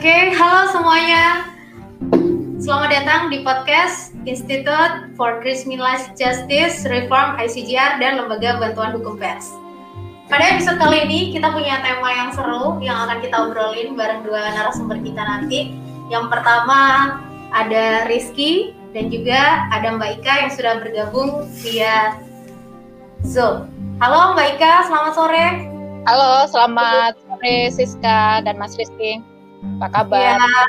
Oke, halo semuanya. Selamat datang di podcast Institute for Criminalized Justice Reform ICJR dan Lembaga Bantuan Hukum Pers. Pada episode kali ini kita punya tema yang seru yang akan kita obrolin bareng dua narasumber kita nanti. Yang pertama ada Rizky dan juga ada Mbak Ika yang sudah bergabung via Zoom. Halo Mbak Ika, selamat sore. Halo, selamat sore Siska dan Mas Rizky. Apa kabar? Ya,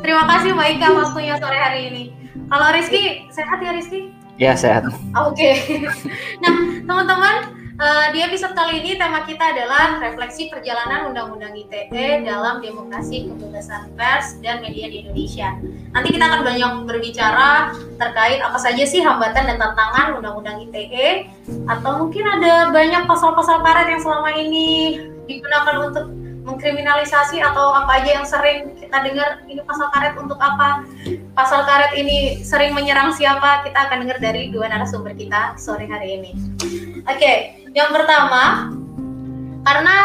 terima kasih Mbak Ika waktunya sore hari ini. Kalau Rizky, sehat ya Rizky? Ya, sehat. Oke. Okay. nah, teman-teman, uh, di episode kali ini tema kita adalah refleksi perjalanan Undang-Undang ITE dalam demokrasi kebebasan pers dan media di Indonesia. Nanti kita akan banyak berbicara terkait apa saja sih hambatan dan tantangan Undang-Undang ITE atau mungkin ada banyak pasal-pasal karet yang selama ini digunakan untuk mengkriminalisasi atau apa aja yang sering kita dengar ini pasal karet untuk apa? Pasal karet ini sering menyerang siapa? Kita akan dengar dari dua narasumber kita sore hari ini. Oke okay, yang pertama karena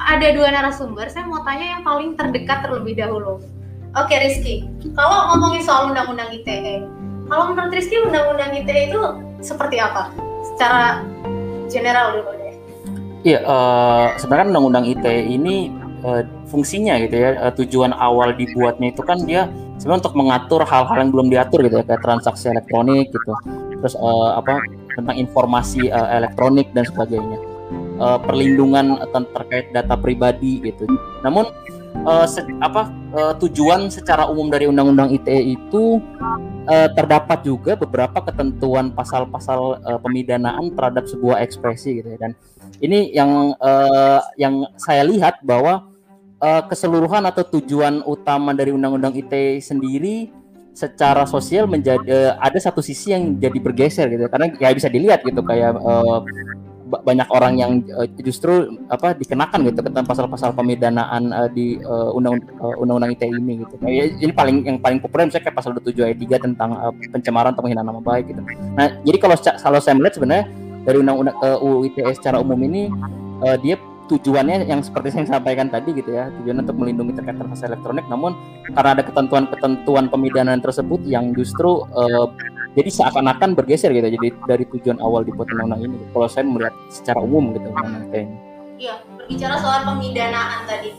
ada dua narasumber saya mau tanya yang paling terdekat terlebih dahulu. Oke okay, Rizky kalau ngomongin soal undang-undang ITE kalau menurut Rizky undang-undang ITE itu seperti apa? Secara general dulu Iya, uh, sebenarnya undang-undang ITE ini uh, fungsinya gitu ya uh, tujuan awal dibuatnya itu kan dia sebenarnya untuk mengatur hal-hal yang belum diatur gitu ya kayak transaksi elektronik gitu. Terus uh, apa tentang informasi uh, elektronik dan sebagainya. Uh, perlindungan terkait data pribadi gitu. Namun uh, se apa uh, tujuan secara umum dari undang-undang ITE itu uh, terdapat juga beberapa ketentuan pasal-pasal uh, pemidanaan terhadap sebuah ekspresi gitu ya. Dan ini yang uh, yang saya lihat bahwa uh, keseluruhan atau tujuan utama dari undang-undang ITE sendiri secara sosial menjadi uh, ada satu sisi yang jadi bergeser gitu karena ya bisa dilihat gitu kayak uh, banyak orang yang uh, justru apa dikenakan gitu tentang pasal-pasal pemidanaan uh, di uh, undang undang-undang ITE ini gitu. Nah, ya, ini paling yang paling populer misalnya kayak pasal 27 ayat 3 tentang uh, pencemaran atau penghinaan nama baik gitu. Nah, jadi kalau kalau saya melihat sebenarnya dari undang-undang uh, UU secara umum ini uh, dia tujuannya yang seperti saya sampaikan tadi gitu ya tujuan untuk melindungi terkait transaksi elektronik. Namun karena ada ketentuan-ketentuan pemidanaan tersebut yang justru uh, jadi seakan-akan bergeser gitu jadi dari tujuan awal dibuat undang-undang ini. Kalau saya melihat secara umum gitu ini? Iya berbicara soal pemidanaan tadi.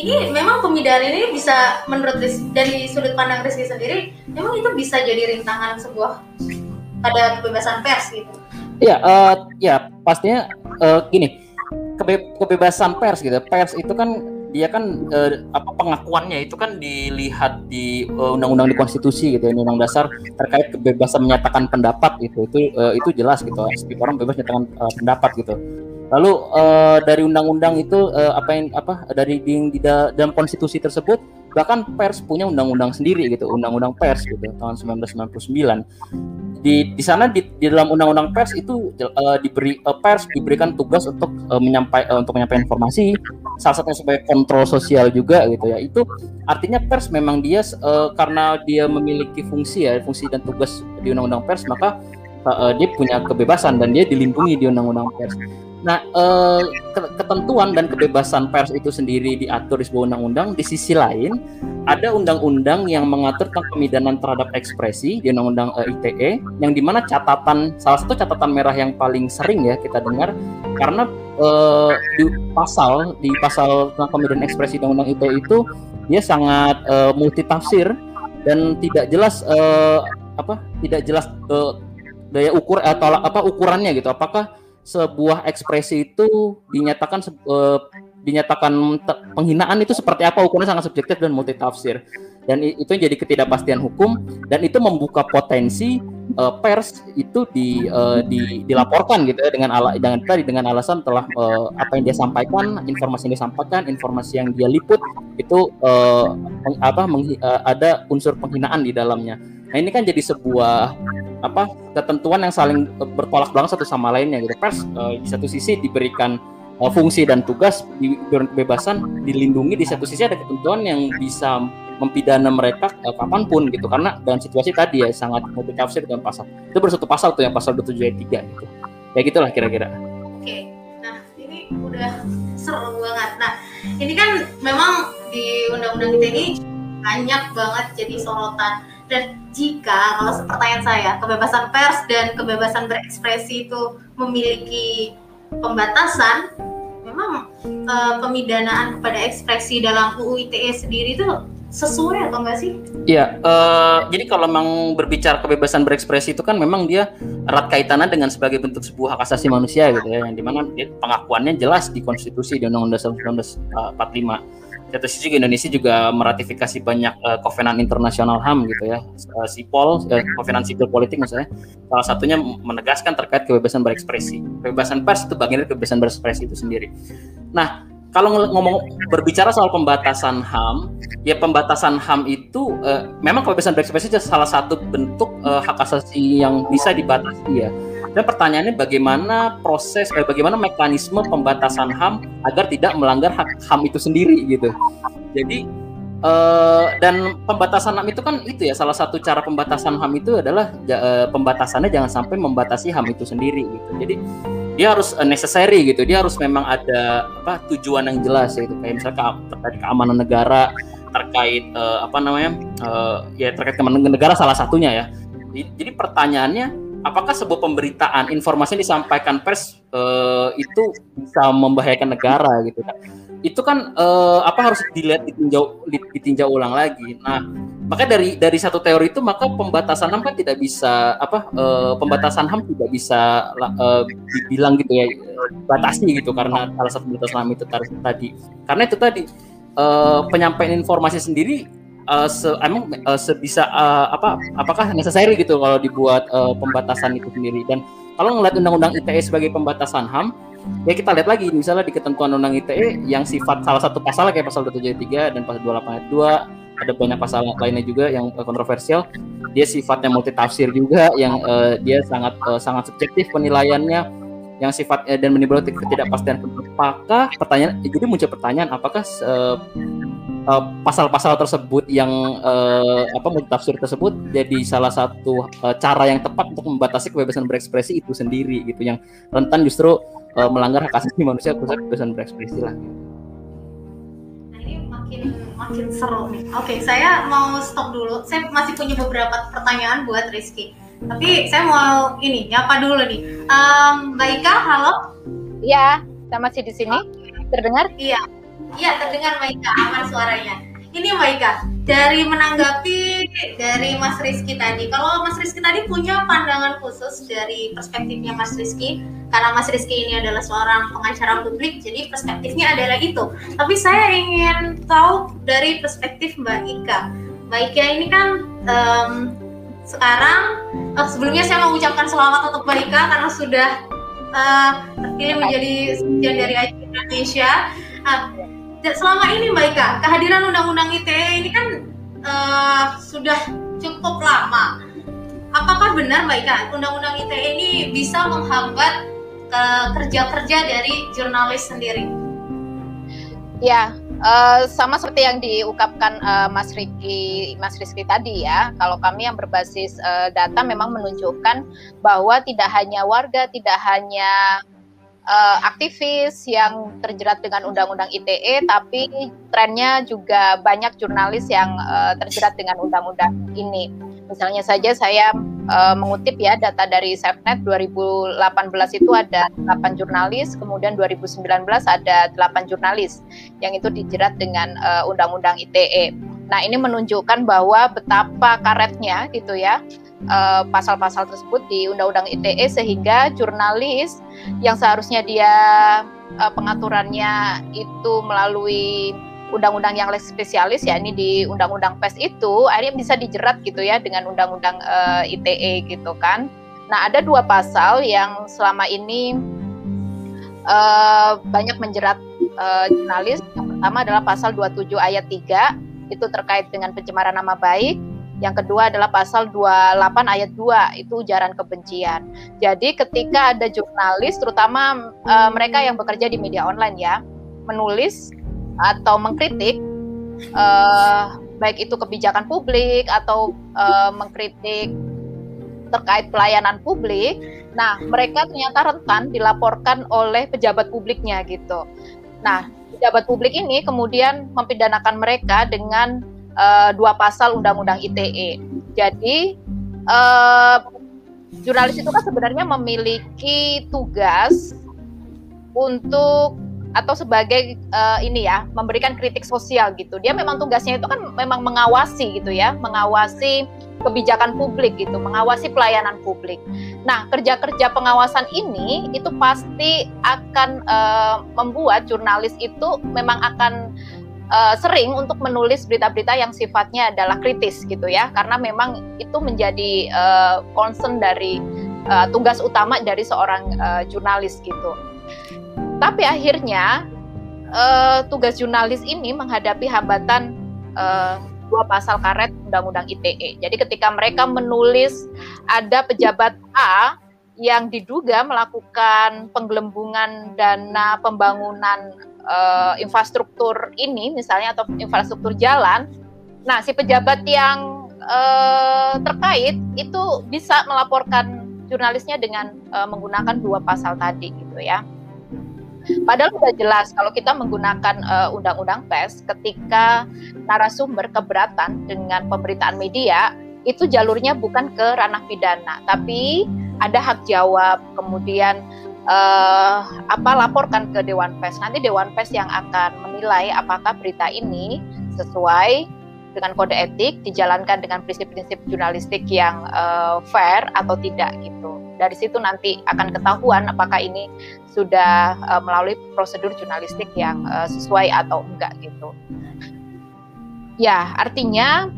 Ini memang pemidanaan ini bisa menurut dari sudut pandang Rizky sendiri memang itu bisa jadi rintangan sebuah pada kebebasan pers gitu? Iya, uh, ya pastinya uh, gini kebe kebebasan pers gitu. Pers itu kan dia kan eh, apa pengakuannya itu kan dilihat di undang undang-undang di konstitusi gitu ya, undang dasar terkait kebebasan menyatakan pendapat itu itu uh, itu jelas gitu. Setiap orang bebas menyatakan uh, pendapat gitu. Lalu uh, dari undang-undang itu uh, apa yang apa dari di, di dalam konstitusi tersebut bahkan pers punya undang-undang sendiri gitu, undang-undang pers gitu tahun 1999 di di sana di, di dalam undang-undang pers itu uh, diberi uh, pers diberikan tugas untuk uh, menyampai uh, untuk menyampaikan informasi salah satunya sebagai kontrol sosial juga gitu ya. Itu artinya pers memang dia uh, karena dia memiliki fungsi ya fungsi dan tugas di undang-undang pers maka uh, dia punya kebebasan dan dia dilindungi di undang-undang pers Nah, eh, ketentuan dan kebebasan pers itu sendiri diatur di sebuah undang-undang. Di sisi lain, ada undang-undang yang mengatur tentang pemidanan terhadap ekspresi di undang-undang eh, ITE, yang di mana catatan salah satu catatan merah yang paling sering ya kita dengar karena eh, di pasal di pasal tentang pemidanan ekspresi undang-undang ITE itu dia sangat eh, multitafsir dan tidak jelas eh, apa tidak jelas eh, daya ukur atau apa ukurannya gitu. Apakah sebuah ekspresi itu dinyatakan uh, dinyatakan penghinaan itu seperti apa? Ukurannya sangat subjektif dan multitafsir. Dan itu jadi ketidakpastian hukum. Dan itu membuka potensi uh, pers itu di, uh, di dilaporkan gitu ya dengan ala dengan tadi dengan alasan telah uh, apa yang dia sampaikan informasi yang disampaikan informasi yang dia liput itu uh, apa uh, ada unsur penghinaan di dalamnya nah ini kan jadi sebuah apa ketentuan yang saling bertolak belakang satu sama lainnya gitu. Pers uh, di satu sisi diberikan uh, fungsi dan tugas kebebasan dilindungi di satu sisi ada ketentuan yang bisa mempidana mereka uh, kapan pun gitu. Karena dalam situasi tadi ya sangat multitafsir dengan pasal. Itu bersatu pasal tuh yang pasal 27 ayat 3 gitu. Ya gitulah kira-kira. Oke nah ini udah seru banget. Nah ini kan memang di undang-undang ITE ini banyak banget jadi sorotan dan jika kalau pertanyaan saya kebebasan pers dan kebebasan berekspresi itu memiliki pembatasan memang uh, pemidanaan kepada ekspresi dalam UU ITE sendiri itu sesuai atau enggak sih? Iya, uh, jadi kalau memang berbicara kebebasan berekspresi itu kan memang dia erat kaitannya dengan sebagai bentuk sebuah hak asasi manusia gitu ya, yang di mana pengakuannya jelas di konstitusi di Undang-Undang 1945 satu sisi Indonesia juga meratifikasi banyak uh, kovenan internasional HAM gitu ya, uh, SIPOL, uh, kovenan sipil politik misalnya. Salah satunya menegaskan terkait kebebasan berekspresi. Kebebasan pers itu bagian dari kebebasan berekspresi itu sendiri. Nah, kalau ngomong berbicara soal pembatasan HAM, ya pembatasan HAM itu uh, memang kebebasan berekspresi salah satu bentuk uh, hak asasi yang bisa dibatasi ya dan pertanyaannya bagaimana proses, eh, bagaimana mekanisme pembatasan HAM agar tidak melanggar hak HAM itu sendiri gitu. Jadi eh, dan pembatasan HAM itu kan itu ya salah satu cara pembatasan HAM itu adalah eh, pembatasannya jangan sampai membatasi HAM itu sendiri gitu. Jadi dia harus uh, necessary gitu. Dia harus memang ada apa tujuan yang jelas ya, itu kayak misalnya terkait keamanan negara, terkait uh, apa namanya uh, ya terkait keamanan negara salah satunya ya. Jadi pertanyaannya apakah sebuah pemberitaan informasi yang disampaikan pers uh, itu bisa membahayakan negara gitu? Kan itu kan uh, apa harus dilihat ditinjau ditinjau ulang lagi. Nah maka dari dari satu teori itu maka pembatasan ham kan tidak bisa apa uh, pembatasan ham tidak bisa uh, dibilang gitu ya batasi gitu karena salah satu pembatasan ham itu tadi. Karena itu tadi uh, penyampaian informasi sendiri uh, se emang uh, sebisa uh, apa apakah necessary gitu kalau dibuat uh, pembatasan itu sendiri. Dan kalau ngeliat undang-undang ITE sebagai pembatasan HAM ya kita lihat lagi misalnya di ketentuan undang ITE yang sifat salah satu pasal kayak pasal 273 dan pasal 28 ayat 2 ada banyak pasal lainnya juga yang kontroversial. Dia sifatnya multi tafsir juga yang uh, dia sangat uh, sangat subjektif penilaiannya yang sifatnya dan menimbulkan ketidakpastian apakah pertanyaan jadi muncul pertanyaan apakah Eh, pasal-pasal uh, tersebut yang uh, apa tafsir tersebut jadi salah satu uh, cara yang tepat untuk membatasi kebebasan berekspresi itu sendiri gitu yang rentan justru uh, melanggar hak asasi manusia khususnya kebebasan berekspresi lah. Nah ini makin makin seru nih. Oke, saya mau stop dulu. Saya masih punya beberapa pertanyaan buat Rizky. Tapi saya mau ini nyapa dulu nih. Um, Baika, halo. Iya, saya masih di sini. Terdengar? Iya. Iya terdengar Maika, aman suaranya. Ini Maika, dari menanggapi dari Mas Rizky tadi, kalau Mas Rizky tadi punya pandangan khusus dari perspektifnya Mas Rizky, karena Mas Rizky ini adalah seorang pengacara publik, jadi perspektifnya adalah itu. Tapi saya ingin tahu dari perspektif Mbak Ika. Mbak Ika ini kan um, sekarang, oh, sebelumnya saya mau ucapkan selamat untuk Mbak Ika karena sudah uh, terpilih menjadi sebagian dari Indonesia. Uh, selama ini Mbak Ika, kehadiran Undang-Undang ITE ini kan uh, sudah cukup lama. Apakah benar Mbak Ika, Undang-Undang ITE ini bisa menghambat uh, kerja-kerja dari jurnalis sendiri? Ya, uh, sama seperti yang diungkapkan uh, Mas Riki, Mas Rizky tadi ya. Kalau kami yang berbasis uh, data memang menunjukkan bahwa tidak hanya warga, tidak hanya uh, aktivis yang terjerat dengan undang-undang ITE, tapi trennya juga banyak jurnalis yang uh, terjerat dengan undang-undang ini. Misalnya saja saya uh, mengutip ya data dari SafeNet 2018 itu ada 8 jurnalis, kemudian 2019 ada 8 jurnalis yang itu dijerat dengan undang-undang uh, ITE. Nah, ini menunjukkan bahwa betapa karetnya gitu ya Eh, pasal-pasal uh, tersebut di Undang-Undang ITE sehingga jurnalis yang seharusnya dia uh, pengaturannya itu melalui undang-undang yang less spesialis ya ini di undang-undang PES itu akhirnya bisa dijerat gitu ya dengan undang-undang uh, eh, ITE gitu kan. Nah, ada dua pasal yang selama ini uh, banyak menjerat uh, jurnalis. Yang pertama adalah pasal 27 ayat 3 itu terkait dengan pencemaran nama baik yang kedua adalah pasal 28 ayat 2 itu ujaran kebencian. Jadi ketika ada jurnalis terutama uh, mereka yang bekerja di media online ya, menulis atau mengkritik uh, baik itu kebijakan publik atau uh, mengkritik terkait pelayanan publik, nah mereka ternyata rentan dilaporkan oleh pejabat publiknya gitu. Nah, pejabat publik ini kemudian mempidanakan mereka dengan uh, dua pasal Undang-Undang ITE. Jadi uh, jurnalis itu kan sebenarnya memiliki tugas untuk atau sebagai uh, ini ya memberikan kritik sosial gitu. Dia memang tugasnya itu kan memang mengawasi gitu ya, mengawasi kebijakan publik gitu, mengawasi pelayanan publik. Nah, kerja-kerja pengawasan ini itu pasti akan uh, membuat jurnalis itu memang akan uh, sering untuk menulis berita-berita yang sifatnya adalah kritis gitu ya, karena memang itu menjadi uh, concern dari uh, tugas utama dari seorang uh, jurnalis gitu. Tapi akhirnya uh, tugas jurnalis ini menghadapi hambatan uh, dua pasal karet Undang-Undang ITE. Jadi ketika mereka menulis ada pejabat A yang diduga melakukan penggelembungan dana pembangunan uh, infrastruktur ini, misalnya atau infrastruktur jalan, nah si pejabat yang uh, terkait itu bisa melaporkan jurnalisnya dengan uh, menggunakan dua pasal tadi, gitu ya. Padahal sudah jelas kalau kita menggunakan uh, undang-undang pers ketika narasumber keberatan dengan pemberitaan media itu jalurnya bukan ke ranah pidana, tapi ada hak jawab, kemudian uh, apa laporkan ke Dewan Pers. Nanti Dewan Pers yang akan menilai apakah berita ini sesuai dengan kode etik, dijalankan dengan prinsip-prinsip jurnalistik yang uh, fair atau tidak gitu. Dari situ nanti akan ketahuan apakah ini sudah uh, melalui prosedur jurnalistik yang uh, sesuai atau enggak gitu. Ya, artinya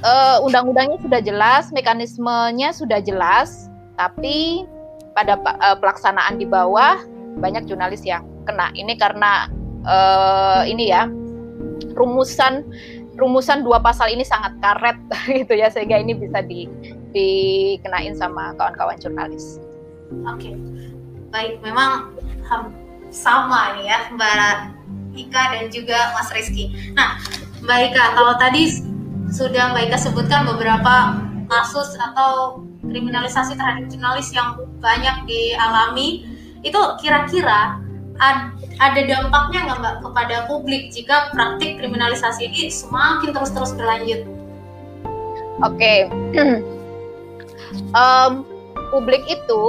uh, undang-undangnya sudah jelas, mekanismenya sudah jelas, tapi pada uh, pelaksanaan di bawah banyak jurnalis yang kena. Ini karena uh, ini ya rumusan rumusan dua pasal ini sangat karet gitu ya sehingga ini bisa di dikenain sama kawan-kawan jurnalis. Oke, okay. baik. Memang sama nih ya Mbak Ika dan juga Mas Rizky. Nah, Mbak Ika, kalau tadi sudah Mbak Ika sebutkan beberapa kasus atau kriminalisasi terhadap jurnalis yang banyak dialami, itu kira-kira ada dampaknya nggak Mbak kepada publik jika praktik kriminalisasi ini semakin terus-terus berlanjut? Oke, okay. um, publik itu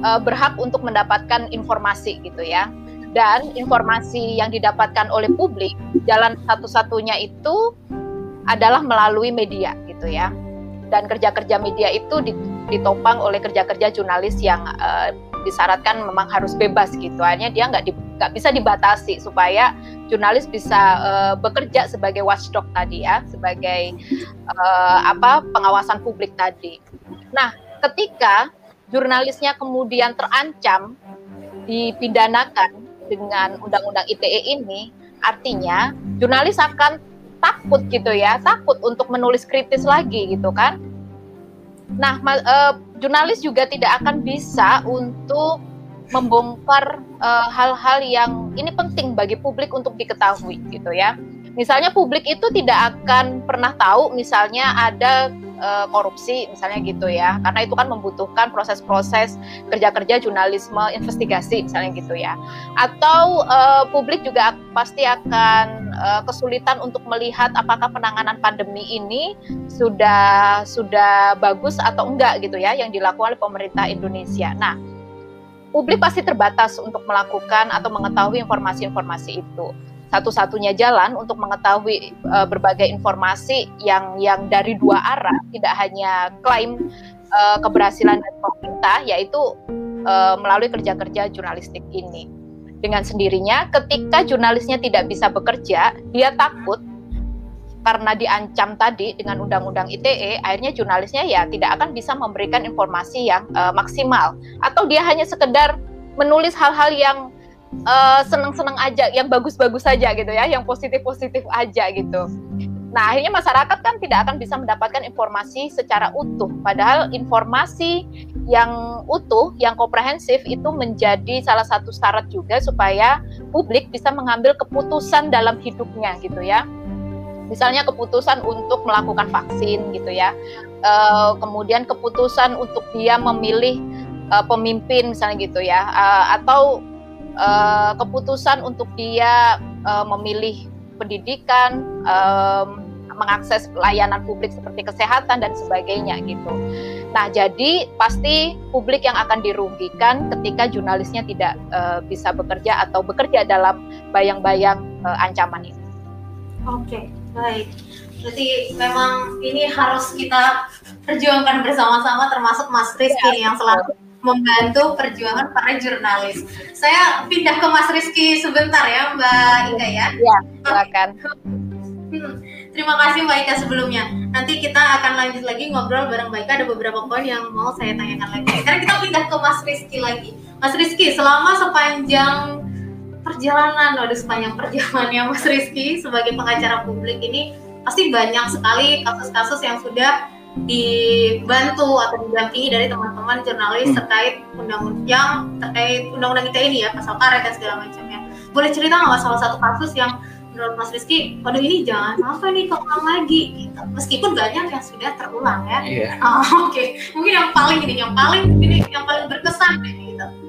uh, berhak untuk mendapatkan informasi gitu ya. Dan informasi yang didapatkan oleh publik jalan satu-satunya itu adalah melalui media gitu ya. Dan kerja-kerja media itu ditopang oleh kerja-kerja jurnalis yang uh, disyaratkan memang harus bebas gitu. Hanya dia nggak di, bisa dibatasi supaya jurnalis bisa uh, bekerja sebagai watchdog tadi ya, sebagai uh, apa pengawasan publik tadi. Nah, ketika jurnalisnya kemudian terancam dipidanakan dengan undang-undang ITE ini, artinya jurnalis akan takut gitu ya, takut untuk menulis kritis lagi gitu kan. Nah, uh, jurnalis juga tidak akan bisa untuk membongkar eh, hal-hal uh, yang ini penting bagi publik untuk diketahui gitu ya. Misalnya publik itu tidak akan pernah tahu misalnya ada uh, korupsi misalnya gitu ya. Karena itu kan membutuhkan proses-proses kerja-kerja jurnalisme investigasi misalnya gitu ya. Atau uh, publik juga pasti akan uh, kesulitan untuk melihat apakah penanganan pandemi ini sudah sudah bagus atau enggak gitu ya yang dilakukan oleh pemerintah Indonesia. Nah publik pasti terbatas untuk melakukan atau mengetahui informasi-informasi itu satu-satunya jalan untuk mengetahui uh, berbagai informasi yang yang dari dua arah, tidak hanya klaim uh, keberhasilan dari pemerintah, yaitu uh, melalui kerja-kerja jurnalistik ini. Dengan sendirinya, ketika jurnalisnya tidak bisa bekerja, dia takut karena diancam tadi dengan undang-undang ITE, akhirnya jurnalisnya ya tidak akan bisa memberikan informasi yang uh, maksimal, atau dia hanya sekedar menulis hal-hal yang uh, seneng-seneng aja, yang bagus-bagus saja gitu ya, yang positif-positif aja gitu. Nah, akhirnya masyarakat kan tidak akan bisa mendapatkan informasi secara utuh. Padahal informasi yang utuh, yang komprehensif itu menjadi salah satu syarat juga supaya publik bisa mengambil keputusan dalam hidupnya gitu ya. Misalnya keputusan untuk melakukan vaksin gitu ya. E, kemudian keputusan untuk dia memilih e, pemimpin misalnya gitu ya. E, atau uh, keputusan untuk dia uh, memilih pendidikan, um, mengakses layanan publik seperti kesehatan dan sebagainya gitu. Nah, jadi pasti publik yang akan dirugikan ketika jurnalisnya tidak uh, bisa bekerja atau bekerja dalam bayang-bayang uh, ancaman ini. Oke, baik. Berarti memang ini harus kita perjuangkan bersama-sama termasuk Mas Rizky ya, yang selalu membantu perjuangan para jurnalis. Saya pindah ke Mas Rizky sebentar ya Mbak Ika ya. Iya, silakan. Hmm, terima kasih Mbak Ika sebelumnya. Nanti kita akan lanjut lagi ngobrol bareng Mbak Ika. Ada beberapa poin yang mau saya tanyakan lagi. Sekarang kita pindah ke Mas Rizky lagi. Mas Rizky, selama sepanjang perjalanan, waduh sepanjang perjalanannya Mas Rizky sebagai pengacara publik ini pasti banyak sekali kasus-kasus yang sudah dibantu atau didampingi dari teman-teman jurnalis hmm. terkait undang-undang terkait undang-undang ITE ini ya pasal karet dan segala macamnya. Boleh cerita nggak salah satu kasus yang menurut Mas Rizky, waduh ini jangan sampai nih keulang lagi, gitu. meskipun banyak yang sudah terulang ya. Yeah. Oh, Oke, okay. mungkin yang paling ini, yang paling ini, yang paling berkesan gitu.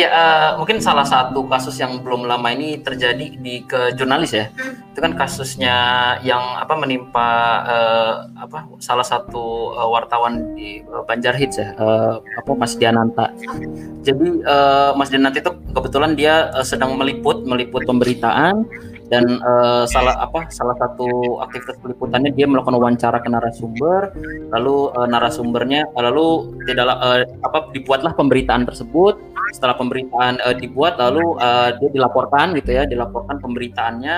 Ya, uh, mungkin salah satu kasus yang belum lama ini terjadi di ke jurnalis ya. Hmm. Itu kan kasusnya yang apa menimpa uh, apa salah satu uh, wartawan di uh, Banjar Hits ya, uh, apa Mas Diananta. Jadi uh, Mas Diananta itu kebetulan dia uh, sedang meliput meliput pemberitaan dan uh, salah apa salah satu aktivitas peliputannya dia melakukan wawancara ke narasumber. Lalu uh, narasumbernya uh, lalu tidak uh, apa dibuatlah pemberitaan tersebut. Setelah pemberitaan uh, dibuat lalu uh, dia dilaporkan gitu ya dilaporkan pemberitaannya.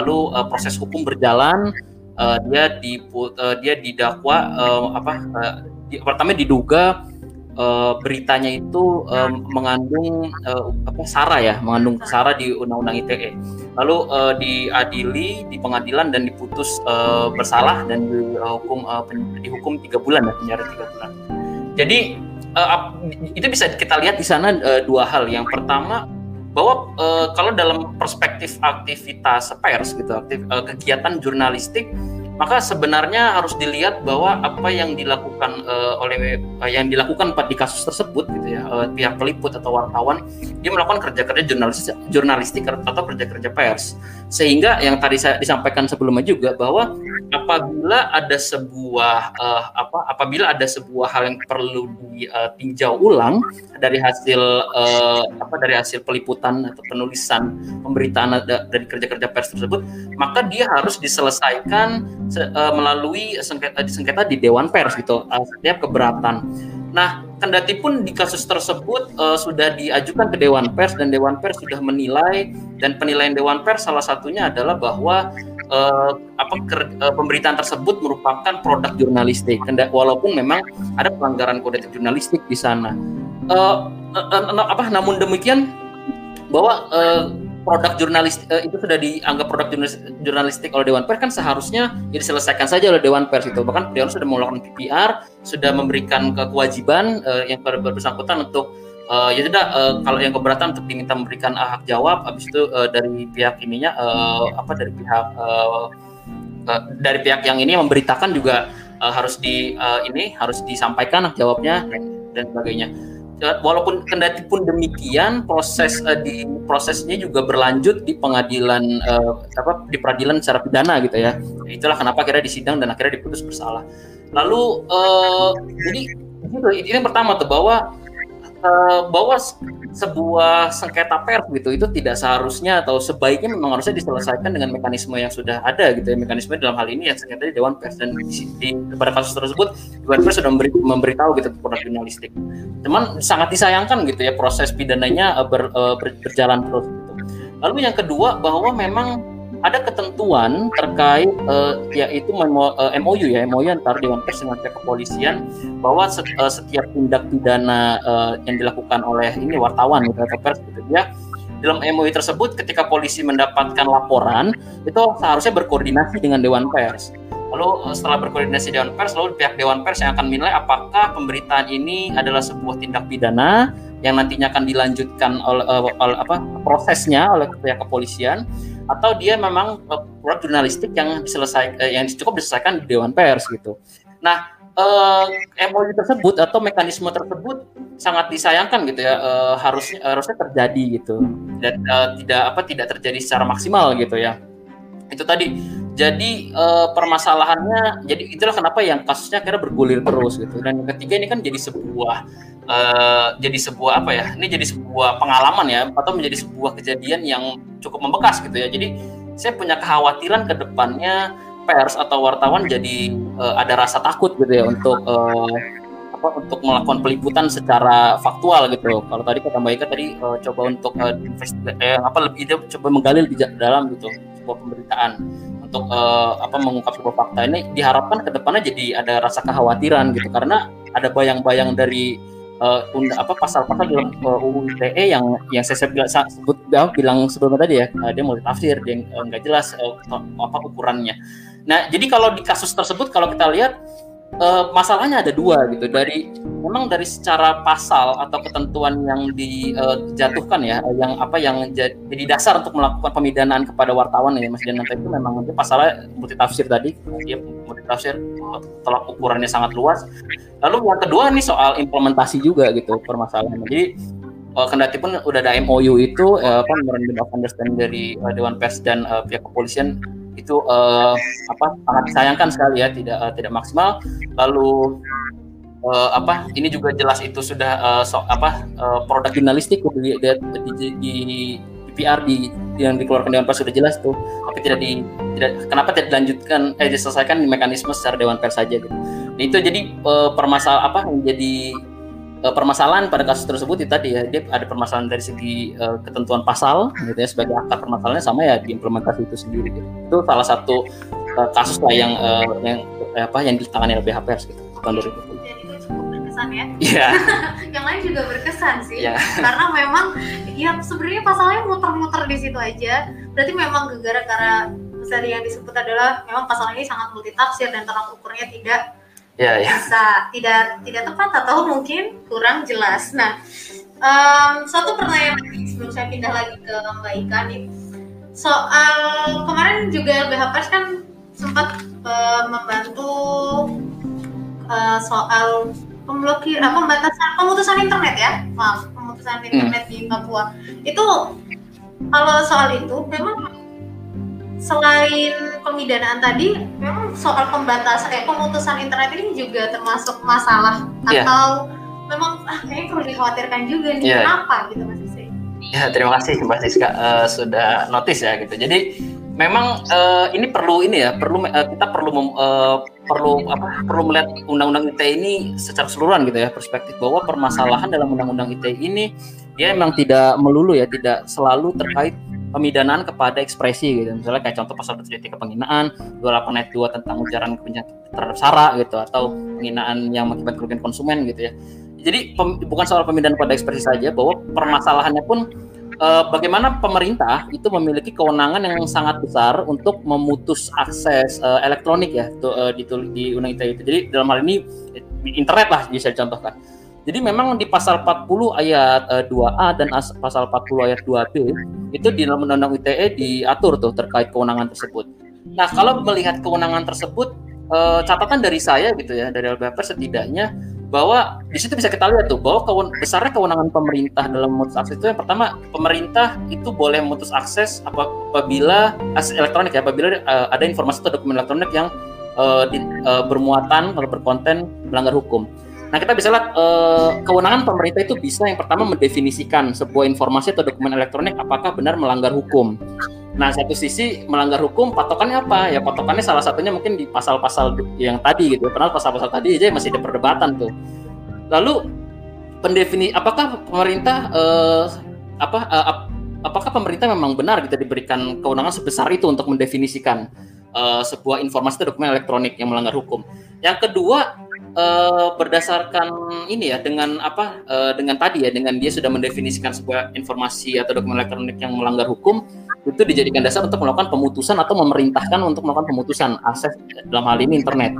Lalu uh, proses hukum berjalan. Uh, dia di uh, dia didakwa uh, apa uh, di, pertama diduga uh, beritanya itu um, mengandung uh, apa sara ya, mengandung sara di Undang-Undang ITE. Lalu uh, diadili di pengadilan dan diputus uh, bersalah dan dihukum uh, dihukum tiga bulan ya penjara tiga bulan. Jadi uh, itu bisa kita lihat di sana uh, dua hal. Yang pertama bahwa uh, kalau dalam perspektif aktivitas pers gitu, aktif, uh, kegiatan jurnalistik maka sebenarnya harus dilihat bahwa apa yang dilakukan uh, oleh uh, yang dilakukan di kasus tersebut gitu ya uh, pihak peliput atau wartawan dia melakukan kerja-kerja jurnalis jurnalistik atau kerja-kerja pers. Sehingga yang tadi saya disampaikan sebelumnya juga bahwa apabila ada sebuah uh, apa apabila ada sebuah hal yang perlu ditinjau ulang dari hasil uh, apa dari hasil peliputan atau penulisan pemberitaan dari kerja-kerja pers tersebut maka dia harus diselesaikan uh, melalui sengketa di sengketa di dewan pers gitu uh, setiap keberatan. Nah, kendati pun di kasus tersebut uh, sudah diajukan ke dewan pers dan dewan pers sudah menilai dan penilaian dewan pers salah satunya adalah bahwa uh, apa ker, uh, pemberitaan tersebut merupakan produk jurnalistik. Walaupun memang ada pelanggaran kode jurnalistik di sana. Uh, uh, uh, apa namun demikian bahwa uh, produk jurnalis uh, itu sudah dianggap produk jurnalis, jurnalistik oleh Dewan Pers kan seharusnya ya diselesaikan saja oleh Dewan Pers itu bahkan Dewan sudah melakukan PPR sudah memberikan kewajiban uh, yang ber bersangkutan untuk uh, ya tidak uh, kalau yang keberatan untuk diminta memberikan hak jawab. Habis itu uh, dari pihak ininya uh, apa dari pihak uh, uh, dari pihak yang ini memberitakan juga uh, harus di uh, ini harus disampaikan jawabnya dan, sebagainya. Ya, walaupun kendati pun demikian proses uh, di prosesnya juga berlanjut di pengadilan uh, apa di peradilan secara pidana gitu ya. Itulah kenapa akhirnya disidang dan akhirnya diputus bersalah. Lalu uh, jadi ini yang pertama tuh bahwa uh, bahwa sebuah sengketa pers gitu itu tidak seharusnya atau sebaiknya memang harusnya diselesaikan dengan mekanisme yang sudah ada gitu ya. Mekanisme dalam hal ini ya sengketa di Dewan Pers. Dan di, di pada kasus tersebut Dewan Pers sudah memberi, memberitahu gitu produk jurnalistik. Cuman sangat disayangkan gitu ya proses pidananya uh, ber, uh, ber, berjalan terus gitu. lalu yang kedua bahwa memang ada ketentuan terkait uh, yaitu MOU uh, ya MOU antara Dewan Pers dengan pihak kepolisian bahwa set, uh, setiap tindak pidana uh, yang dilakukan oleh ini wartawan atau pers gitu ya dalam MOU tersebut ketika polisi mendapatkan laporan itu seharusnya berkoordinasi dengan Dewan Pers. Lalu setelah berkoordinasi Dewan Pers, lalu pihak Dewan Pers yang akan menilai apakah pemberitaan ini adalah sebuah tindak pidana yang nantinya akan dilanjutkan oleh, oleh apa prosesnya oleh pihak kepolisian atau dia memang uh, jurnalistik yang diselesaikan uh, yang cukup diselesaikan di dewan pers gitu. Nah, uh, MOU tersebut atau mekanisme tersebut sangat disayangkan gitu ya uh, harusnya harusnya terjadi gitu. tidak uh, tidak apa tidak terjadi secara maksimal gitu ya itu tadi jadi uh, permasalahannya jadi itulah kenapa yang kasusnya akhirnya bergulir terus gitu dan yang ketiga ini kan jadi sebuah uh, jadi sebuah apa ya ini jadi sebuah pengalaman ya atau menjadi sebuah kejadian yang cukup membekas gitu ya. Jadi saya punya kekhawatiran ke depannya pers atau wartawan jadi uh, ada rasa takut gitu ya untuk uh, apa untuk melakukan peliputan secara faktual gitu. Kalau tadi kata Mbak Ika tadi uh, coba untuk uh, eh, apa lebih dia coba menggali di dalam gitu sebuah pemberitaan. Untuk uh, apa mengungkap sebuah fakta ini diharapkan ke depannya jadi ada rasa kekhawatiran gitu. Karena ada bayang-bayang dari uh, apa pasal-pasal dalam uh, UU ITE yang yang saya bilang sebut bilang sebelumnya tadi ya uh, dia multi tafsir dia nggak uh, jelas uh, apa ukurannya. Nah jadi kalau di kasus tersebut kalau kita lihat uh, masalahnya ada dua gitu. Dari memang dari secara pasal atau ketentuan yang dijatuhkan ya yang apa yang jadi dasar untuk melakukan pemidanaan kepada wartawan ya Mas Jananta itu memang itu pasalnya multi tafsir tadi. Dia multi tafsir tolak ukurannya sangat luas. Lalu yang kedua nih soal implementasi juga gitu permasalahannya. Jadi uh, kendati pun udah ada MOU itu uh, apa understanding dari uh, Dewan Pers dan uh, pihak kepolisian itu uh, apa sangat disayangkan sekali ya tidak uh, tidak maksimal. Lalu uh, apa ini juga jelas itu sudah uh, so, apa uh, produk jurnalistik di, di, di, di, PR di yang dikeluarkan Dewan Pers sudah jelas tuh. Tapi tidak di tidak kenapa tidak dilanjutkan eh diselesaikan di mekanisme secara Dewan Pers saja gitu. Nah, itu jadi uh, permasal apa menjadi uh, permasalahan pada kasus tersebut itu tadi ya dia ada permasalahan dari segi uh, ketentuan pasal gitu ya sebagai akar permasalahannya sama ya di implementasi itu sendiri gitu. itu salah satu uh, kasus lah yang uh, yang apa yang ditangani oleh BHPers gitu tahun 2020 berkesan ya. Iya. yang lain juga berkesan sih. Yeah. Karena memang ya sebenarnya pasalnya muter-muter di situ aja. Berarti memang gara-gara tadi yang disebut adalah memang pasal ini sangat multitafsir dan tolak ukurnya tidak ya, ya. bisa tidak tidak tepat atau mungkin kurang jelas. Nah, um, satu pertanyaan lagi sebelum saya pindah lagi ke Mbak Ika nih soal kemarin juga LBH Pers kan sempat uh, membantu uh, soal pemblokir apa pembatasan pemutusan internet ya maaf pemutusan hmm. internet hmm. di Papua itu kalau soal itu memang selain pemidanaan tadi, memang soal pembatasan eh pemutusan internet ini juga termasuk masalah yeah. atau memang ah, kayaknya perlu dikhawatirkan juga nih yeah. kenapa gitu Mas Isi? Ya terima kasih Mbak Siska uh, sudah notice ya gitu. Jadi memang uh, ini perlu ini ya perlu uh, kita perlu uh, perlu apa perlu melihat undang-undang ITE ini secara keseluruhan gitu ya perspektif bahwa permasalahan dalam undang-undang ITE ini dia memang tidak melulu ya tidak selalu terkait pemidanaan kepada ekspresi gitu. Misalnya kayak contoh pasal 23 penghinaan, 28 ayat 2 tentang ujaran kebencian terhadap sara gitu atau penghinaan yang mengakibatkan kerugian konsumen gitu ya. Jadi pem, bukan soal pemindahan pada ekspresi saja bahwa permasalahannya pun eh, bagaimana pemerintah itu memiliki kewenangan yang sangat besar untuk memutus akses eh, elektronik ya di, di undang itu. Jadi dalam hal ini internet lah bisa dicontohkan jadi memang di pasal 40 ayat uh, eh, 2A dan as, pasal 40 ayat 2B itu di dalam Undang-Undang ITE diatur tuh terkait kewenangan tersebut. Nah, kalau melihat kewenangan tersebut uh, catatan dari saya gitu ya, dari LBH setidaknya bahwa di situ bisa kita lihat tuh bahwa kewen besarnya kewenangan pemerintah dalam memutus akses itu yang pertama pemerintah itu boleh memutus akses apabila akses elektronik ya apabila uh, ada informasi atau dokumen elektronik yang uh, di, uh, bermuatan atau berkonten melanggar hukum. Nah, kita bisa lihat uh, kewenangan pemerintah itu bisa yang pertama mendefinisikan sebuah informasi atau dokumen elektronik apakah benar melanggar hukum. Nah, satu sisi melanggar hukum patokannya apa? Ya patokannya salah satunya mungkin di pasal-pasal yang tadi gitu. Padahal pasal-pasal tadi aja masih ada perdebatan tuh. Lalu pendefini apakah pemerintah uh, apa ap, apakah pemerintah memang benar kita gitu, diberikan kewenangan sebesar itu untuk mendefinisikan uh, sebuah informasi atau dokumen elektronik yang melanggar hukum? Yang kedua, uh, berdasarkan ini ya dengan apa uh, dengan tadi ya dengan dia sudah mendefinisikan sebuah informasi atau dokumen elektronik yang melanggar hukum itu dijadikan dasar untuk melakukan pemutusan atau memerintahkan untuk melakukan pemutusan akses dalam hal ini internet.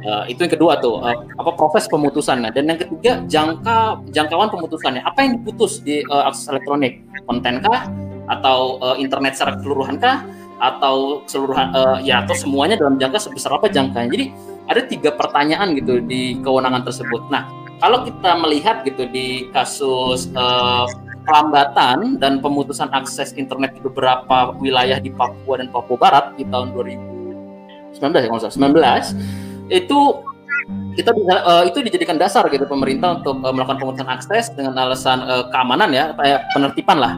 Uh, itu yang kedua tuh uh, apa proses pemutusannya. Dan yang ketiga jangka jangkauan pemutusannya. Apa yang diputus di uh, akses elektronik? Kontenkah? Atau uh, internet secara keseluruhan kah? Atau keseluruhan uh, ya atau semuanya dalam jangka sebesar apa jangkanya? Jadi ada tiga pertanyaan gitu di kewenangan tersebut. Nah, kalau kita melihat gitu di kasus uh, pelambatan dan pemutusan akses internet di beberapa wilayah di Papua dan Papua Barat di tahun 2019 ya kalau 19 itu kita bisa uh, itu dijadikan dasar gitu pemerintah untuk uh, melakukan pemutusan akses dengan alasan uh, keamanan ya kayak penertiban lah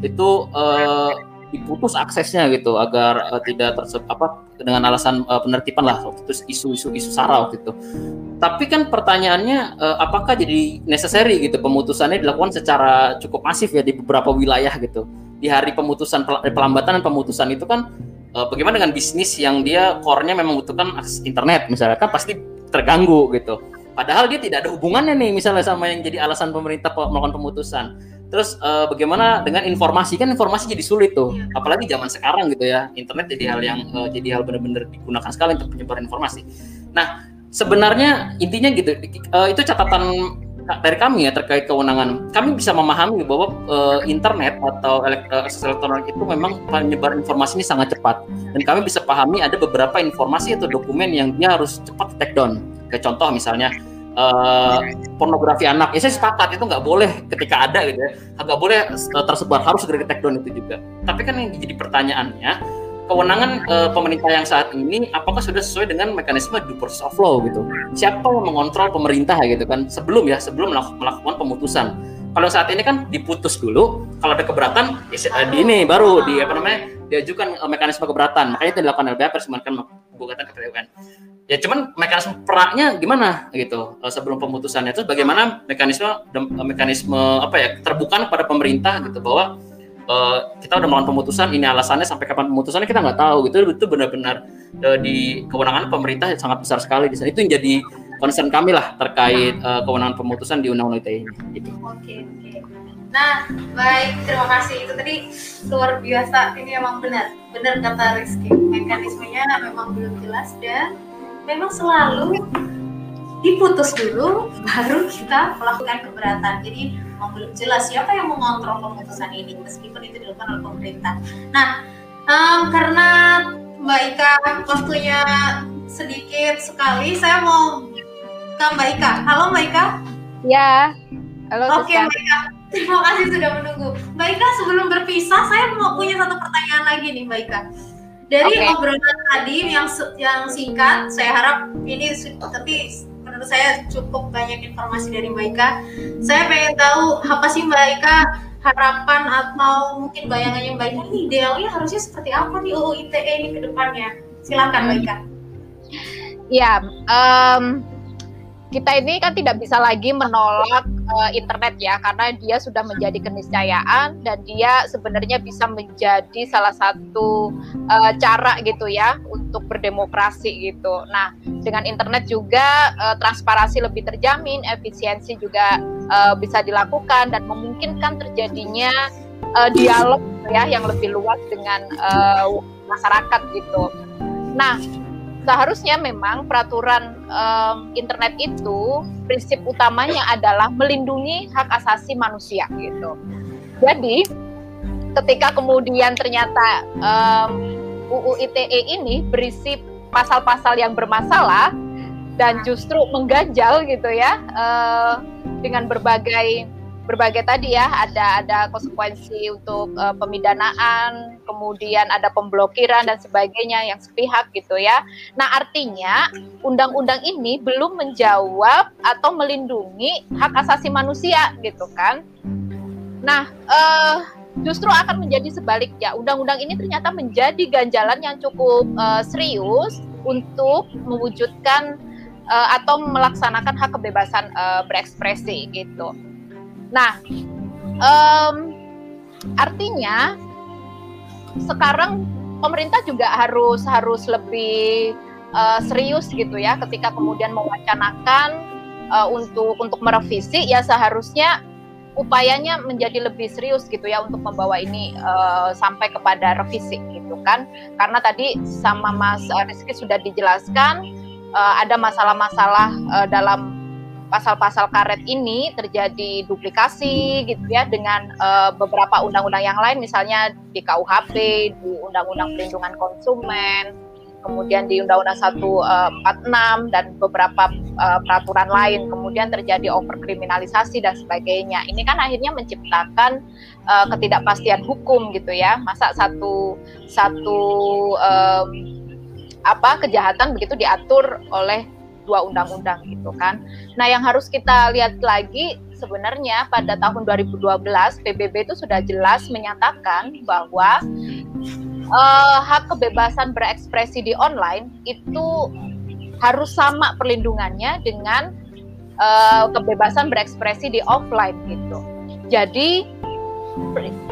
itu uh, diputus aksesnya gitu agar uh, tidak tersebut apa dengan alasan uh, penertiban lah waktu itu isu-isu isu sara waktu itu. Tapi kan pertanyaannya uh, apakah jadi necessary gitu pemutusannya dilakukan secara cukup masif ya di beberapa wilayah gitu. Di hari pemutusan pelambatan dan pemutusan itu kan uh, bagaimana dengan bisnis yang dia core-nya memang membutuhkan akses internet misalnya kan pasti terganggu gitu. Padahal dia tidak ada hubungannya nih misalnya sama yang jadi alasan pemerintah melakukan pemutusan Terus uh, bagaimana dengan informasi kan informasi jadi sulit tuh, iya. apalagi zaman sekarang gitu ya, internet jadi hal yang uh, jadi hal benar-benar digunakan sekali untuk penyebaran informasi. Nah sebenarnya intinya gitu, uh, itu catatan dari kami ya terkait kewenangan. Kami bisa memahami bahwa uh, internet atau akses elektronik itu memang penyebaran informasi ini sangat cepat dan kami bisa pahami ada beberapa informasi atau dokumen yang dia harus cepat take down. Kayak contoh misalnya uh, pornografi anak. Ya saya sepakat itu nggak boleh ketika ada gitu ya. Nggak boleh uh, tersebar harus segera di take down itu juga. Tapi kan yang jadi pertanyaannya kewenangan uh, pemerintah yang saat ini apakah sudah sesuai dengan mekanisme due process of law gitu? Siapa yang mengontrol pemerintah gitu kan? Sebelum ya sebelum melakukan pemutusan. Kalau saat ini kan diputus dulu kalau ada keberatan ya di ini baru di apa namanya diajukan mekanisme keberatan. Makanya itu dilakukan LBH persemankan ke PT UN ya cuman mekanisme peraknya gimana gitu eh, sebelum pemutusannya itu bagaimana mekanisme mekanisme apa ya terbuka pada pemerintah gitu bahwa uh, kita udah melakukan pemutusan ini alasannya sampai kapan pemutusannya kita nggak tahu gitu itu benar-benar uh, di kewenangan pemerintah sangat besar sekali di sana itu yang jadi concern kami lah terkait uh, kewenangan pemutusan di undang-undang ITE ini gitu. Oke oke. Nah baik terima kasih itu tadi luar biasa ini emang benar benar kata Rizky mekanismenya memang belum jelas dan memang selalu diputus dulu baru kita melakukan keberatan. Jadi memang belum jelas siapa yang mengontrol pemutusan ini meskipun itu dilakukan oleh pemerintah. Nah, um, karena Mbak Ika waktunya sedikit sekali, saya mau ke Mbak Ika. Halo Mbak Ika. Ya. Halo. Oke Mbak Ika. Terima kasih sudah menunggu. Mbak Ika sebelum berpisah, saya mau punya satu pertanyaan lagi nih Mbak Ika. Dari okay. obrolan tadi yang yang singkat, saya harap ini tapi menurut saya cukup banyak informasi dari Mbak Ika. Saya pengen tahu apa sih Mbak Ika harapan atau mungkin bayangannya Mbak Ika ini idealnya harusnya seperti apa nih UU ITE ini ke depannya? Silakan Mbak Ika. Ya, um, kita ini kan tidak bisa lagi menolak uh, internet ya karena dia sudah menjadi keniscayaan dan dia sebenarnya bisa menjadi salah satu uh, cara gitu ya untuk berdemokrasi gitu. Nah, dengan internet juga uh, transparansi lebih terjamin, efisiensi juga uh, bisa dilakukan dan memungkinkan terjadinya uh, dialog ya yang lebih luas dengan uh, masyarakat gitu. Nah, seharusnya memang peraturan um, internet itu prinsip utamanya adalah melindungi hak asasi manusia gitu. Jadi ketika kemudian ternyata um, UU ITE ini berisi pasal-pasal yang bermasalah dan justru mengganjal gitu ya uh, dengan berbagai berbagai tadi ya ada ada konsekuensi untuk uh, pemidanaan kemudian ada pemblokiran dan sebagainya yang sepihak gitu ya. Nah artinya undang-undang ini belum menjawab atau melindungi hak asasi manusia gitu kan. Nah uh, justru akan menjadi sebaliknya. Undang-undang ini ternyata menjadi ganjalan yang cukup uh, serius untuk mewujudkan uh, atau melaksanakan hak kebebasan uh, berekspresi gitu. Nah, um, artinya sekarang pemerintah juga harus harus lebih uh, serius gitu ya ketika kemudian mewacanakan uh, untuk untuk merevisi ya seharusnya upayanya menjadi lebih serius gitu ya untuk membawa ini uh, sampai kepada revisi gitu kan. Karena tadi sama Mas Rizky sudah dijelaskan uh, ada masalah-masalah uh, dalam pasal-pasal karet ini terjadi duplikasi gitu ya dengan uh, beberapa undang-undang yang lain misalnya di KUHP, di Undang-Undang Perlindungan Konsumen kemudian di Undang-Undang 146 dan beberapa uh, peraturan lain, kemudian terjadi overkriminalisasi dan sebagainya. Ini kan akhirnya menciptakan uh, ketidakpastian hukum gitu ya. Masa satu satu um, apa kejahatan begitu diatur oleh dua undang-undang gitu kan. Nah, yang harus kita lihat lagi sebenarnya pada tahun 2012 PBB itu sudah jelas menyatakan bahwa uh, hak kebebasan berekspresi di online itu harus sama perlindungannya dengan uh, kebebasan berekspresi di offline gitu. Jadi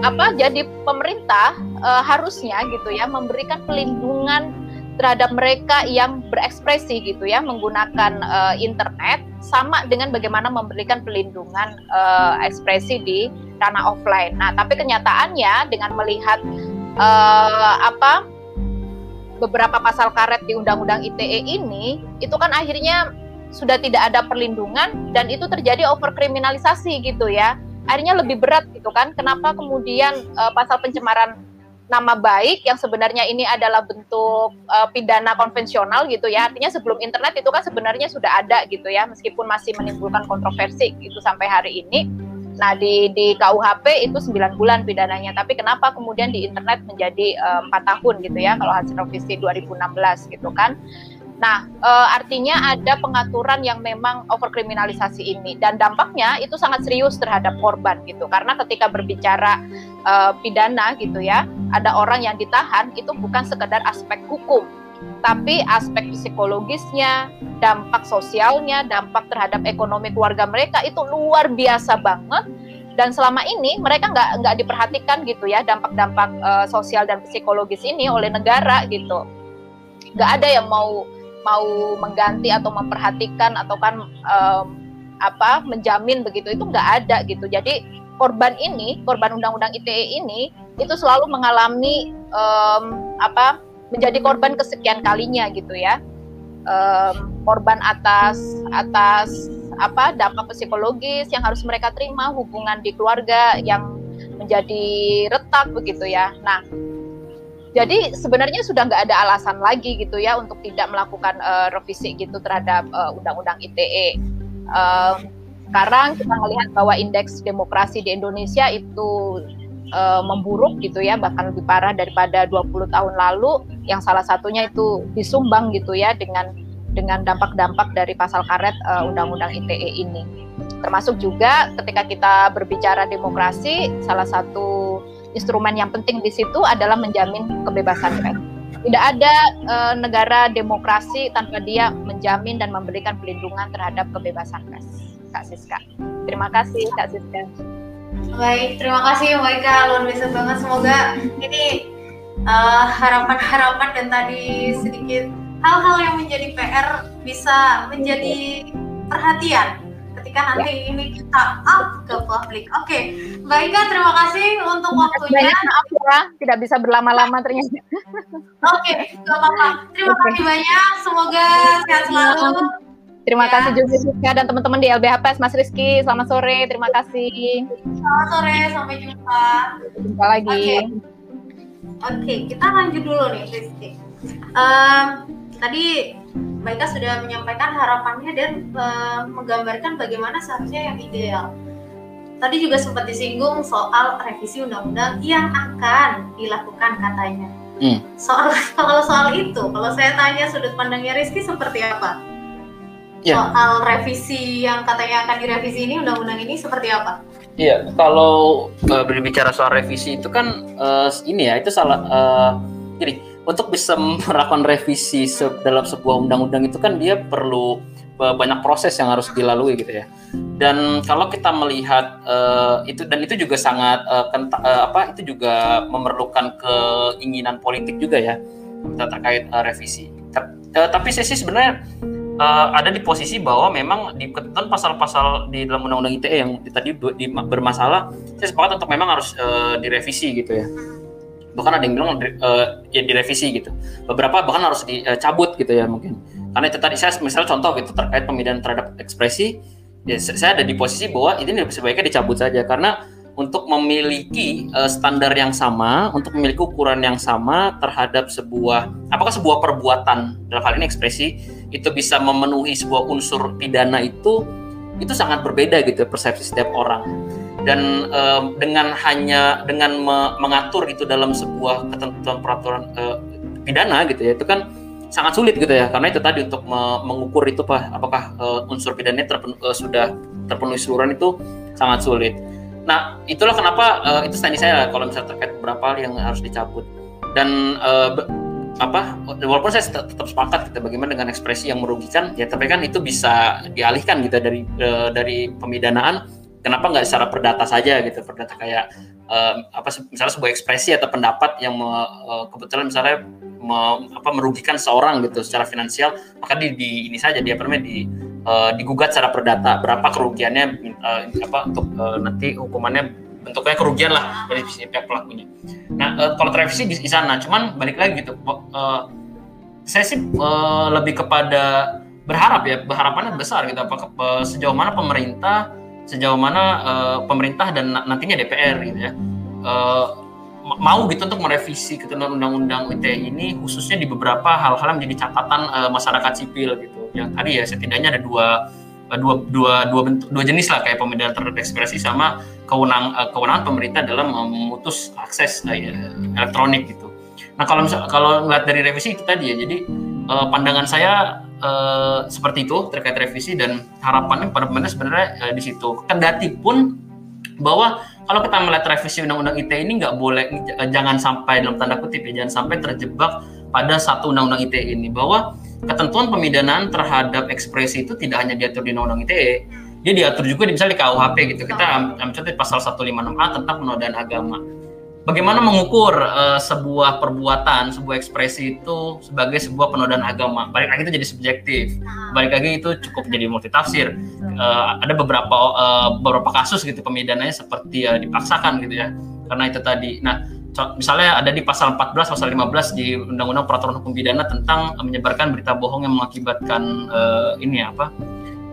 apa? Jadi pemerintah uh, harusnya gitu ya memberikan pelindungan terhadap mereka yang berekspresi gitu ya menggunakan uh, internet sama dengan bagaimana memberikan pelindungan uh, ekspresi di ranah offline. Nah, tapi kenyataannya dengan melihat uh, apa beberapa pasal karet di Undang-Undang ITE ini itu kan akhirnya sudah tidak ada perlindungan dan itu terjadi overkriminalisasi gitu ya. Akhirnya lebih berat gitu kan. Kenapa kemudian uh, pasal pencemaran nama baik yang sebenarnya ini adalah bentuk uh, pidana konvensional gitu ya. Artinya sebelum internet itu kan sebenarnya sudah ada gitu ya, meskipun masih menimbulkan kontroversi itu sampai hari ini. Nah di di KUHP itu 9 bulan pidananya, tapi kenapa kemudian di internet menjadi uh, tahun gitu ya kalau hasil revisi 2016 gitu kan? Nah, e, artinya ada pengaturan yang memang overkriminalisasi ini dan dampaknya itu sangat serius terhadap korban gitu. Karena ketika berbicara e, pidana gitu ya, ada orang yang ditahan itu bukan sekedar aspek hukum, tapi aspek psikologisnya, dampak sosialnya, dampak terhadap ekonomi keluarga mereka itu luar biasa banget. Dan selama ini mereka nggak nggak diperhatikan gitu ya dampak-dampak e, sosial dan psikologis ini oleh negara gitu. Nggak ada yang mau mau mengganti atau memperhatikan atau kan um, apa menjamin begitu itu nggak ada gitu. Jadi korban ini korban undang-undang ITE ini itu selalu mengalami um, apa menjadi korban kesekian kalinya gitu ya. Um, korban atas atas apa dampak psikologis yang harus mereka terima hubungan di keluarga yang menjadi retak begitu ya. Nah jadi sebenarnya sudah nggak ada alasan lagi gitu ya untuk tidak melakukan uh, revisi gitu terhadap eh, undang-undang ITE. Uh, sekarang kita melihat bahwa indeks demokrasi di Indonesia itu uh, memburuk gitu ya, bahkan lebih parah daripada 20 tahun lalu. Yang salah satunya itu disumbang gitu ya dengan dengan dampak-dampak dari pasal karet undang undang-undang ITE ini. Termasuk juga ketika kita berbicara demokrasi, salah satu instrumen yang penting di situ adalah menjamin kebebasan pers. Tidak ada e, negara demokrasi tanpa dia menjamin dan memberikan perlindungan terhadap kebebasan pers. Kak Siska. Terima kasih Kak Siska. Baik, terima kasih Mbak Ika. Luar biasa banget. Semoga ini eh, harapan-harapan uh, dan tadi sedikit hal-hal yang menjadi PR bisa menjadi perhatian ketika nanti ya. ini kita up ke publik. Oke, okay. Mbak Ika terima kasih untuk waktunya. Maaf ya, tidak bisa berlama-lama ternyata. Oke, okay, gak apa-apa. Terima okay. kasih banyak. Semoga sehat selalu. Terima ya. kasih juga Rizka dan teman-teman di LBHPS, Mas Rizky. Selamat sore, terima kasih. Selamat sore, sampai jumpa. Jumpa lagi. Oke, okay. okay, kita lanjut dulu nih, Rizky. Um, tadi Mbak sudah menyampaikan harapannya dan uh, menggambarkan bagaimana seharusnya yang ideal. Tadi juga sempat disinggung soal revisi undang-undang yang akan dilakukan katanya. Hmm. Soal kalau soal itu, kalau saya tanya sudut pandangnya Rizky seperti apa? Ya. Soal revisi yang katanya akan direvisi ini undang-undang ini seperti apa? Iya, kalau uh, berbicara soal revisi itu kan uh, ini ya itu salah. Uh, jadi untuk bisa melakukan revisi se dalam sebuah undang-undang itu kan dia perlu uh, banyak proses yang harus dilalui gitu ya. Dan kalau kita melihat uh, itu dan itu juga sangat uh, kenta, uh, apa itu juga memerlukan keinginan politik juga ya terkait uh, revisi. Ter, uh, tapi saya sih sebenarnya uh, ada di posisi bahwa memang di ketentuan pasal-pasal di dalam undang-undang ITE yang tadi di, bermasalah, saya sepakat untuk memang harus uh, direvisi gitu ya bahkan ada yang bilang uh, ya direvisi gitu. Beberapa bahkan harus dicabut gitu ya mungkin. Karena itu tadi saya misalnya contoh gitu terkait pemilihan terhadap ekspresi ya saya ada di posisi bahwa ini sebaiknya dicabut saja. Karena untuk memiliki uh, standar yang sama, untuk memiliki ukuran yang sama terhadap sebuah apakah sebuah perbuatan dalam hal ini ekspresi itu bisa memenuhi sebuah unsur pidana itu itu sangat berbeda gitu persepsi setiap orang dan um, dengan hanya dengan me mengatur itu dalam sebuah ketentuan peraturan uh, pidana gitu ya itu kan sangat sulit gitu ya karena itu tadi untuk me mengukur itu pak apakah uh, unsur pidananya terpenuh, uh, sudah terpenuhi seluruhan itu sangat sulit Nah, itulah kenapa uh, itu standing saya kalau misalnya terkait beberapa hal yang harus dicabut. Dan uh, apa walaupun saya tetap, tetap sepakat gitu bagaimana dengan ekspresi yang merugikan ya tapi kan itu bisa dialihkan gitu dari uh, dari pemidanaan kenapa nggak secara perdata saja gitu perdata kayak uh, apa misalnya sebuah ekspresi atau pendapat yang me, uh, kebetulan misalnya me, apa merugikan seorang gitu secara finansial maka di, di ini saja dia pernah di uh, digugat secara perdata berapa kerugiannya uh, apa untuk uh, nanti hukumannya bentuknya kerugian lah dari pihak pelakunya. Nah uh, kalau revisi di, sana, cuman balik lagi gitu, uh, saya sih uh, lebih kepada berharap ya, berharapannya besar gitu, uh, sejauh mana pemerintah, sejauh mana uh, pemerintah dan nantinya DPR gitu ya. Uh, mau gitu untuk merevisi ketentuan undang-undang ITE ini khususnya di beberapa hal-hal yang menjadi catatan uh, masyarakat sipil gitu. Yang tadi ya setidaknya ada dua dua dua dua bentuk dua jenis lah kayak pembedahan terhadap ekspresi sama kewenang uh, kewenangan pemerintah dalam memutus akses uh, elektronik gitu. Nah kalau misal kalau ngeliat dari revisi itu tadi ya jadi uh, pandangan saya uh, seperti itu terkait revisi dan harapannya pada pemerintah sebenarnya uh, di situ. Kendati pun bahwa kalau kita melihat revisi undang-undang ITE ini nggak boleh jangan sampai dalam tanda kutip ya jangan sampai terjebak pada satu undang-undang ITE ini. Bahwa ketentuan pemidanaan terhadap ekspresi itu tidak hanya diatur di undang-undang ITE dia diatur juga di misalnya di KUHP gitu. Kita ambil contoh pasal 156A tentang penodaan agama bagaimana mengukur uh, sebuah perbuatan, sebuah ekspresi itu sebagai sebuah penodaan agama. Balik lagi itu jadi subjektif. Balik lagi itu cukup jadi multitafsir. Uh, ada beberapa uh, beberapa kasus gitu pemidananya seperti uh, dipaksakan gitu ya. Karena itu tadi. Nah, misalnya ada di pasal 14 pasal 15 di Undang-Undang Peraturan Hukum Pidana tentang menyebarkan berita bohong yang mengakibatkan uh, ini apa?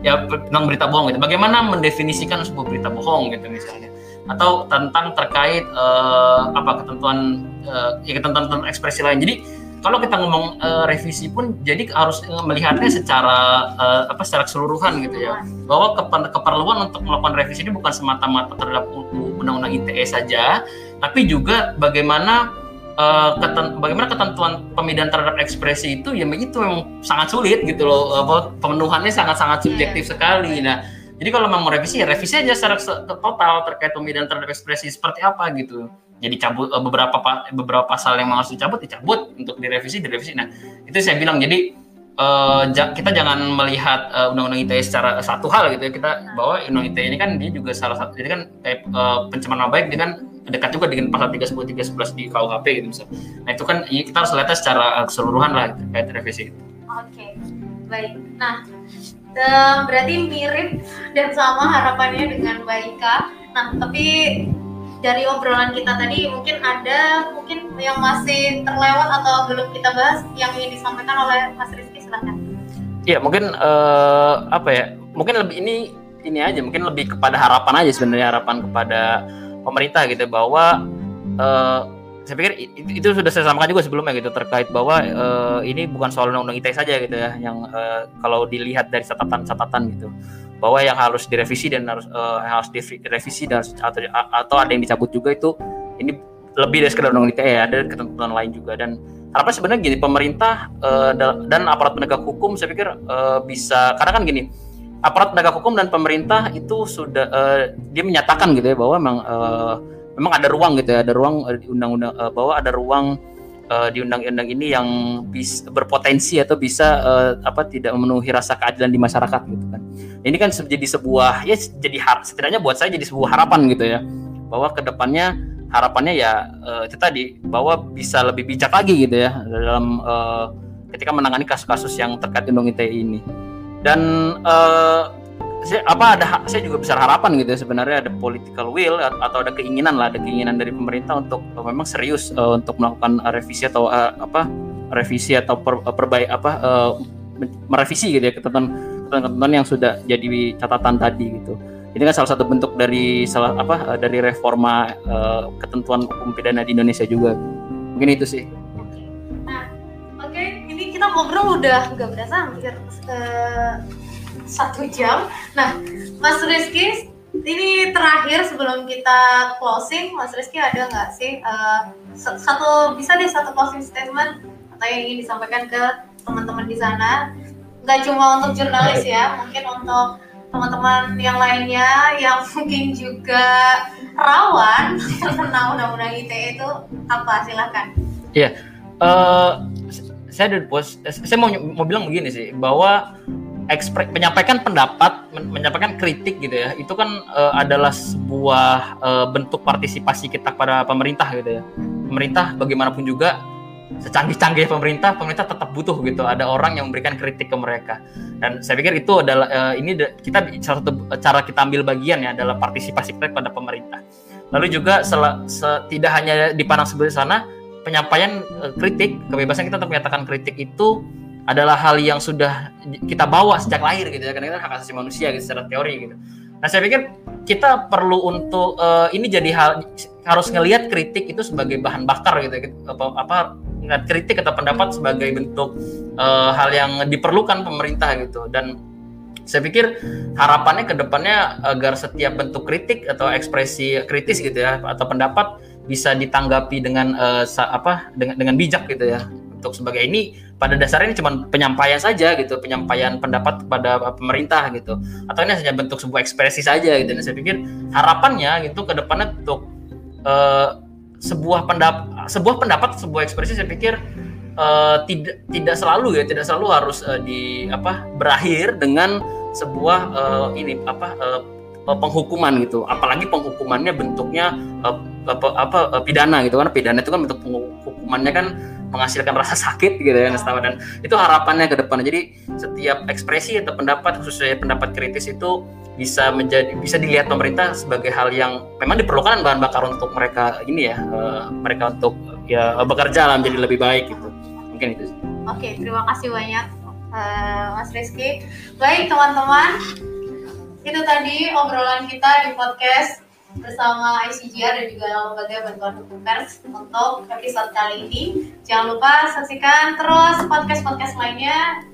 Ya tentang berita bohong gitu. Bagaimana mendefinisikan sebuah berita bohong gitu misalnya atau tentang terkait uh, apa ketentuan uh, ya ketentuan tentang ekspresi lain. Jadi kalau kita ngomong uh, revisi pun jadi harus melihatnya secara uh, apa secara keseluruhan gitu ya. Bahwa keperluan untuk melakukan revisi ini bukan semata-mata terhadap undang-undang ITE saja, tapi juga bagaimana uh, keten, bagaimana ketentuan pemidanaan terhadap ekspresi itu ya itu yang sangat sulit gitu loh. Uh, pemenuhannya sangat-sangat subjektif yeah. sekali. Nah, jadi kalau memang mau revisi ya revisi aja secara total terkait pemilihan terhadap ekspresi seperti apa gitu. Jadi cabut uh, beberapa beberapa pasal yang harus dicabut dicabut untuk direvisi direvisi. Nah itu saya bilang jadi uh, kita jangan melihat uh, undang-undang ITE secara satu hal gitu ya kita bahwa undang ITE ini kan dia juga salah satu jadi kan kayak uh, pencemaran nama baik dia kan dekat juga dengan pasal 310 311 di KUHP gitu misalnya. Nah itu kan ya kita harus lihatnya secara keseluruhan lah terkait revisi itu. Oke, baik. Nah um, berarti mirip dan sama harapannya dengan Baika. Nah, tapi dari obrolan kita tadi mungkin ada mungkin yang masih terlewat atau belum kita bahas yang ingin disampaikan oleh Mas Rizky silahkan. Iya mungkin uh, apa ya mungkin lebih ini ini aja mungkin lebih kepada harapan aja sebenarnya harapan kepada pemerintah gitu bahwa uh, saya pikir itu, sudah saya sampaikan juga sebelumnya gitu terkait bahwa uh, ini bukan soal undang-undang ITE saja gitu ya yang uh, kalau dilihat dari catatan-catatan gitu bahwa yang harus direvisi dan harus uh, harus direvisi dan atau atau ada yang dicabut juga itu ini lebih dari sekedar undang-undang ITE ada ketentuan lain juga. Dan harapan sebenarnya gini pemerintah uh, dan aparat penegak hukum saya pikir uh, bisa karena kan gini aparat penegak hukum dan pemerintah itu sudah uh, dia menyatakan gitu ya bahwa memang uh, memang ada ruang gitu ya, ada ruang uh, di undang-undang uh, bahwa ada ruang uh, di undang-undang ini yang bisa berpotensi atau bisa uh, apa tidak memenuhi rasa keadilan di masyarakat gitu kan. Ini kan jadi sebuah ya jadi har setidaknya buat saya jadi sebuah harapan gitu ya bahwa ke depannya harapannya ya uh, itu tadi bahwa bisa lebih bijak lagi gitu ya dalam uh, ketika menangani kasus-kasus yang terkait undang ITE ini dan uh, saya apa ada saya juga besar harapan gitu ya sebenarnya ada political will atau ada keinginan lah ada keinginan dari pemerintah untuk uh, memang serius uh, untuk melakukan uh, revisi atau uh, apa revisi atau per, uh, perbaik apa uh, merevisi gitu ya ketentuan ketentuan yang sudah jadi catatan tadi gitu Ini kan salah satu bentuk dari salah apa dari reforma uh, ketentuan hukum pidana di Indonesia juga. Mungkin itu sih. Nah, oke, ini kita ngobrol udah nggak berasa hampir uh, satu jam. Nah, Mas Rizky, ini terakhir sebelum kita closing, Mas Rizky ada nggak sih uh, satu bisa deh satu closing statement atau yang ingin disampaikan ke teman-teman di sana? Nggak cuma untuk jurnalis ya, mungkin untuk teman-teman yang lainnya yang mungkin juga rawan terkena undang-undang ITE itu apa silahkan iya yeah. uh, saya dari pos saya mau mau bilang begini sih bahwa ekspre, menyampaikan pendapat men, menyampaikan kritik gitu ya itu kan uh, adalah sebuah uh, bentuk partisipasi kita pada pemerintah gitu ya pemerintah bagaimanapun juga secanggih-canggih pemerintah, pemerintah tetap butuh gitu. Ada orang yang memberikan kritik ke mereka. Dan saya pikir itu adalah uh, ini kita salah satu cara kita ambil bagian ya adalah partisipasi kita pada pemerintah. Lalu juga sel, se, tidak hanya dipandang sebelah sana, penyampaian uh, kritik, kebebasan kita untuk menyatakan kritik itu adalah hal yang sudah kita bawa sejak lahir gitu ya. Karena kita hak asasi manusia gitu secara teori gitu. Nah saya pikir kita perlu untuk uh, ini jadi hal harus ngelihat kritik itu sebagai bahan bakar gitu, gitu apa, apa ngelihat kritik atau pendapat sebagai bentuk uh, hal yang diperlukan pemerintah gitu. Dan saya pikir harapannya ke depannya agar setiap bentuk kritik atau ekspresi kritis gitu ya atau pendapat bisa ditanggapi dengan uh, apa dengan dengan bijak gitu ya untuk sebagai ini pada dasarnya ini cuma penyampaian saja gitu penyampaian pendapat kepada pemerintah gitu. Atau ini hanya bentuk sebuah ekspresi saja gitu. Dan saya pikir harapannya gitu ke depannya untuk uh, sebuah pendapat sebuah pendapat sebuah ekspresi saya pikir uh, tidak tidak selalu ya tidak selalu harus uh, di apa berakhir dengan sebuah uh, ini apa uh, penghukuman gitu. Apalagi penghukumannya bentuknya uh, apa, apa pidana gitu. Kan pidana itu kan bentuk penghukumannya kan menghasilkan rasa sakit gitu ya dan itu harapannya ke depan. Jadi setiap ekspresi atau pendapat khususnya pendapat kritis itu bisa menjadi bisa dilihat pemerintah sebagai hal yang memang diperlukan bahan bakar untuk mereka ini ya uh, mereka untuk ya bekerja lah menjadi lebih baik gitu. Mungkin itu oke okay, terima kasih banyak uh, Mas Rizky. Baik teman-teman itu tadi obrolan kita di podcast bersama ICGR dan juga lembaga bantuan hukum pers untuk episode kali ini. Jangan lupa saksikan terus podcast-podcast lainnya.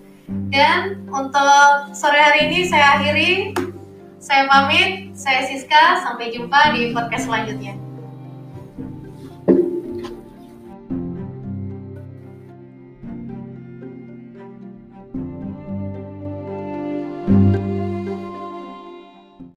Dan untuk sore hari ini saya akhiri. Saya pamit, saya Siska, sampai jumpa di podcast selanjutnya.